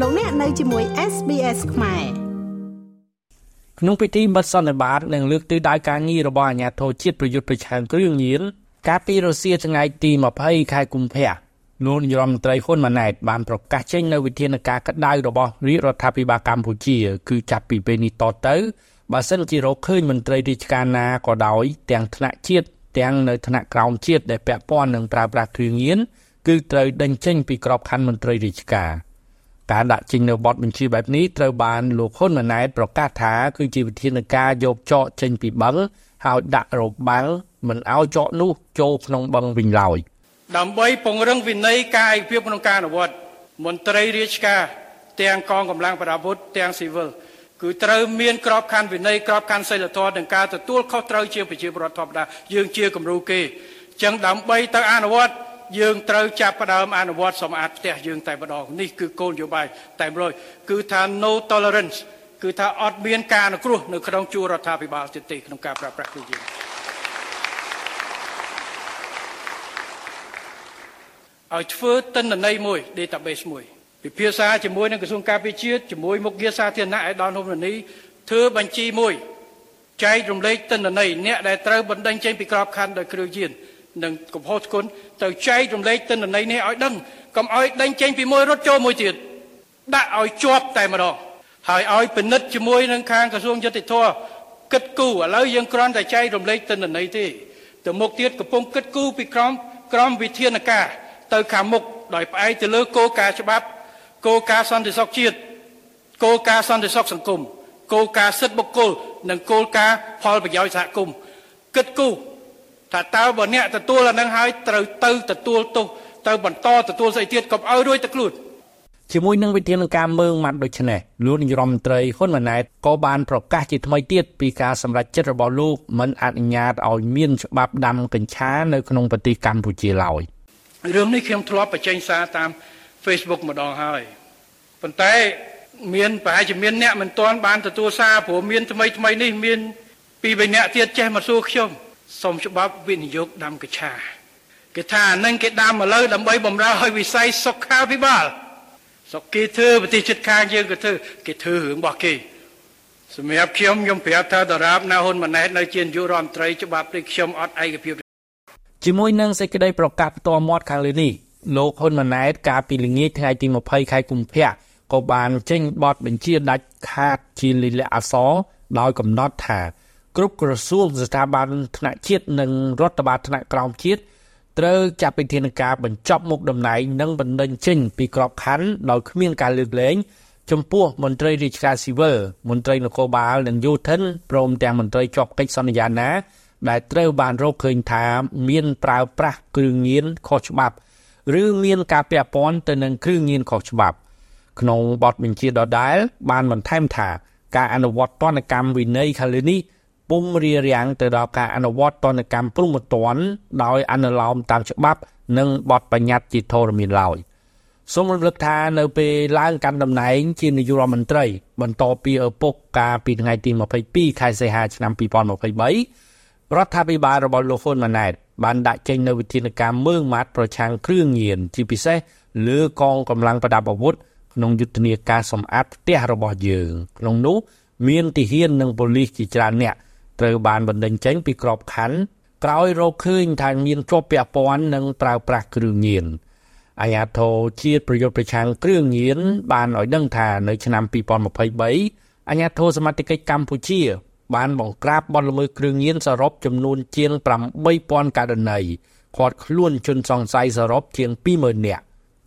លោកអ្នកនៅជាមួយ SBS ខ្មែរក្នុងពិធីបិទសន្និបាតនិងលើកទិសដៅការងាររបស់អាជ្ញាធរជាតិប្រយុទ្ធប្រឆាំងគ្រឿងញៀនកាលពីរុស្ស៊ីថ្ងៃទី20ខែកុម្ភៈលោកនាយរដ្ឋមន្ត្រីហ៊ុនម៉ាណែតបានប្រកាសចេញនូវវិធានការក្តៅរបស់រាជរដ្ឋាភិបាលកម្ពុជា គឺចាប់ពីពេលនេះតទៅបើសិនជារកឃើញមន្ត្រីរាជការណាក៏ដោយទាំងថ្នាក់ជាតិទាំងនៅថ្នាក់ក្រោមជាតិដែលពាក់ព័ន្ធនឹងប្រើប្រាស់គ្រឿងញៀនគឺត្រូវដេញចេញពីក្របខ័ណ្ឌមន្ត្រីរាជការ ការដាក់ចេញនៅបទបញ្ជាបែបនេះត្រូវបានលោកហ៊ុនម៉ាណែតប្រកាសថាគឺជាវិធានការយកចកចេញពីបឹងហើយដាក់របាំងមិនឲ្យចកនោះចូលក្នុងបឹងវិញឡើយដើម្បីពង្រឹងវិន័យការឯកភាពក្នុងការអនុវត្តមន្ត្រីរាជការទាំងកងកម្លាំងប្រដាប់អាវុធទាំងស៊ីវិលគឺត្រូវមានក្របខ័ណ្ឌវិន័យក្របខ័ណ្ឌសីលធម៌និងការទទួលខុសត្រូវជាប្រជាពលរដ្ឋធម្មតាយើងជាគំរូគេអញ្ចឹងដើម្បីទៅអនុវត្ត យើងត្រូវចាប់ផ្ដើមអនុវត្តសម្អាតផ្ទះយើងតែម្ដងនេះគឺគោលនយោបាយតែម្ដងគឺថា no tolerance គឺថាអត់មានការអនុគ្រោះនៅក្នុងជួររដ្ឋាភិបាលទៀតទេក្នុងការប្រើប្រាស់គ្រឿងញៀនឲ្យធ្វើទិន្នន័យមួយ database មួយពិភាក្សាជាមួយនឹងក្រសួងការពារជាតិជាមួយមុខងារសាធារណៈឲ្យដល់នំនីធ្វើបញ្ជីមួយចែករំលែកទិន្នន័យអ្នកដែលត្រូវបណ្ដឹងចេញពីក្របខ័ណ្ឌដោយគ្រឿងញៀន និងកំហុសស្គុណទៅចែករំលែកទិន្នន័យនេះឲ្យដឹងកុំឲ្យដេញចេញពីមួយរត់ចូលមួយទៀតដាក់ឲ្យជាប់តែម្ដងហើយឲ្យពិនិត្យជាមួយនឹងខាងក្រសួងយុតិធធគិតគូរឥឡូវយើងគ្រាន់តែចែករំលែកទិន្នន័យទេទៅមុខទៀតកំពុងគិតគូរពីក្រមក្រមវិធានការទៅខាងមុខដោយផ្អែកទៅលើគោលការណ៍ច្បាប់គោលការណ៍សន្តិសុខជាតិគោលការណ៍សន្តិសុខសង្គមគោលការណ៍សិទ្ធិបុគ្គលនិងគោលការណ៍ផលប្រយោជន៍សហគមន៍គិតគូរ ថាតើបើអ្នកទទួលអានឹងហើយត្រូវទៅទទួលទោសទៅបន្តទទួលស្អីទៀតកុំឲ្យរួចទៅខ្លួនជាមួយនឹងវិធានការមើងម៉ាត់ដូចនេះលោកនាយរដ្ឋមន្ត្រីហ៊ុនម៉ាណែតក៏បានប្រកាសជាថ្មីទៀតពីការសម្រេចចិត្តរបស់លោកមិនអនុញ្ញាតឲ្យមានច្បាប់ដាំកញ្ឆានៅក្នុងប្រទេសកម្ពុជាឡើយរឿងនេះខ្ញុំធ្លាប់បញ្ចេញសារតាម Facebook ម្ដងហើយប៉ុន្តែមានប្រហែលជាមានអ្នកមិនទាន់បានទទួលសារព្រោះមានថ្មីថ្មីនេះមានពីរបីអ្នកទៀតចេះមកសួរខ្ញុំ សូមច្បាប់វិនិយោគដាំកញ្ឆាគេថាអានឹងគេដាំឥឡូវដើម្បីបំរើឲ្យវិស័យសុខាភិបាលសុខគេធ្វើប្រទេសជិតខាងយើងក៏ធ្វើគេធ្វើរឿងរបស់គេសម្រាប់ខ្ញុំខ្ញុំប្រាប់ថាតារាបណាហ៊ុនម៉ាណែតនៅជានាយករដ្ឋមន្ត្រីច្បាប់នេះខ្ញុំអត់ឯកភាពជាមួយនឹងសេចក្តីប្រកាសផ្ទាល់មាត់ខាងលើនេះលោកហ៊ុនម៉ាណែតកាលពីល្ងាចថ្ងៃទី20ខែកុម្ភៈក៏បានចេញបទបញ្ជាដាច់ខាតជាលិលាអសរដោយកំណត់ថា គ្រប់ក្រសួងស្ថាប័នថ្នាក់ជាតិនិងរដ្ឋបាលថ្នាក់ក្រោមជាតិត្រូវចាត់វិធានការបញ្ចប់មុខតំណែងនិងបណ្ដឹងចេញពីក្របខ័ណ្ឌដោយគ្មានការលើកលែងចំពោះមន្ត្រីរាជការស៊ីវិលមន្ត្រីនគរបាលនិងយោធិនព្រមទាំងមន្ត្រីជាប់កិច្ចសន្យាណា ដែលត្រូវបានរកឃើញថាមានប្រើប្រាស់គ្រឿងញៀនខុសច្បាប់ឬមានការពាក់ព័ន្ធទៅនឹងគ្រឿងញៀនខុសច្បាប់ក្នុងបទបញ្ជាដដែលបានបន្ថែមថាការអនុវត្តទណ្ឌកម្មវិន័យខាងលើនេះ ពុំរារាំងទៅដល់ការអនុវត្តទណ្ឌកម្មព្រំប្រទានដោយអនុលោមតាមច្បាប់ និងបទបញ្ញត្តិជាធរមានឡើយសូមរំលឹកថានៅពេលឡើងកាន់តំណែង ជានាយករដ្ឋមន្ត្រី បន្តពីឪពុកកាលពីថ្ងៃទី22ខែសីហាឆ្នាំ2023រដ្ឋាភិបាលរបស់លោកហ៊ុនម៉ាណែតបានដាក់ចេញនូវវិធានការមើងម៉ាត់ប្រឆាំងគ្រឿងញៀនជាពិសេសលើកងកម្លាំងប្រដាប់អាវុធក្នុងយុទ្ធនាការសម្អាតផ្ទះរបស់យើងក្នុងនោះមានទាហាននិងប៉ូលីសជាច្រើនអ្នក ត្រូវបានបណ្តេញចេញពីក្របខ័ណ្ឌក្រោយរកឃើញថាមានជាប់ពាក់ព័ន្ធនិងប្រើប្រាស់គ្រឿងញៀនអាញាធរជាតិប្រយុទ្ធប្រឆាំងគ្រឿងញៀនបានឲ្យដឹងថានៅឆ្នាំ2023អាញាធរសមត្ថកិច្ចកម្ពុជា បានបង្ក្រាបបទល្មើសគ្រឿងញៀនសរុបចំនួនជាង8000ករណីឃាត់ខ្លួនជនសង្ស័យសរុបជាង20000នាក់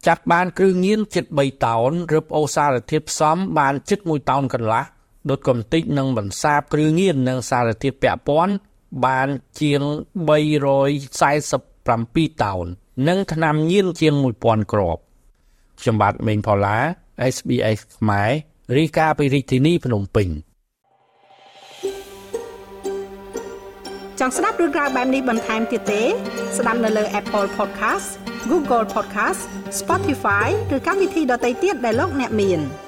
ចាត់បានគ្រឿងញៀនជិត3តោនរឹបអូសារធាតុផ្សំបានជិត1តោនកន្លះ ដុតកំតិចនិងបន្សាបគ្រឿងញៀននិងសារធាតុពាក់ព័ន្ធបានជាង347តោន និងថ្នាំញៀនជាង1000គ្រាប់ខ្ញុំបាទមេងផល្លា SBS ខ្មែររីកាពីរាជធានីភ្នំពេញចង់ស្ដាប់រឿងក្រៅបែបនេះបន្ថែមទៀតទេ ស្ដាប់នៅលើ Apple Podcast Google Podcast Spotify ឬកម្មវិធីដទៃទៀតដែលលោកអ្នកមាន។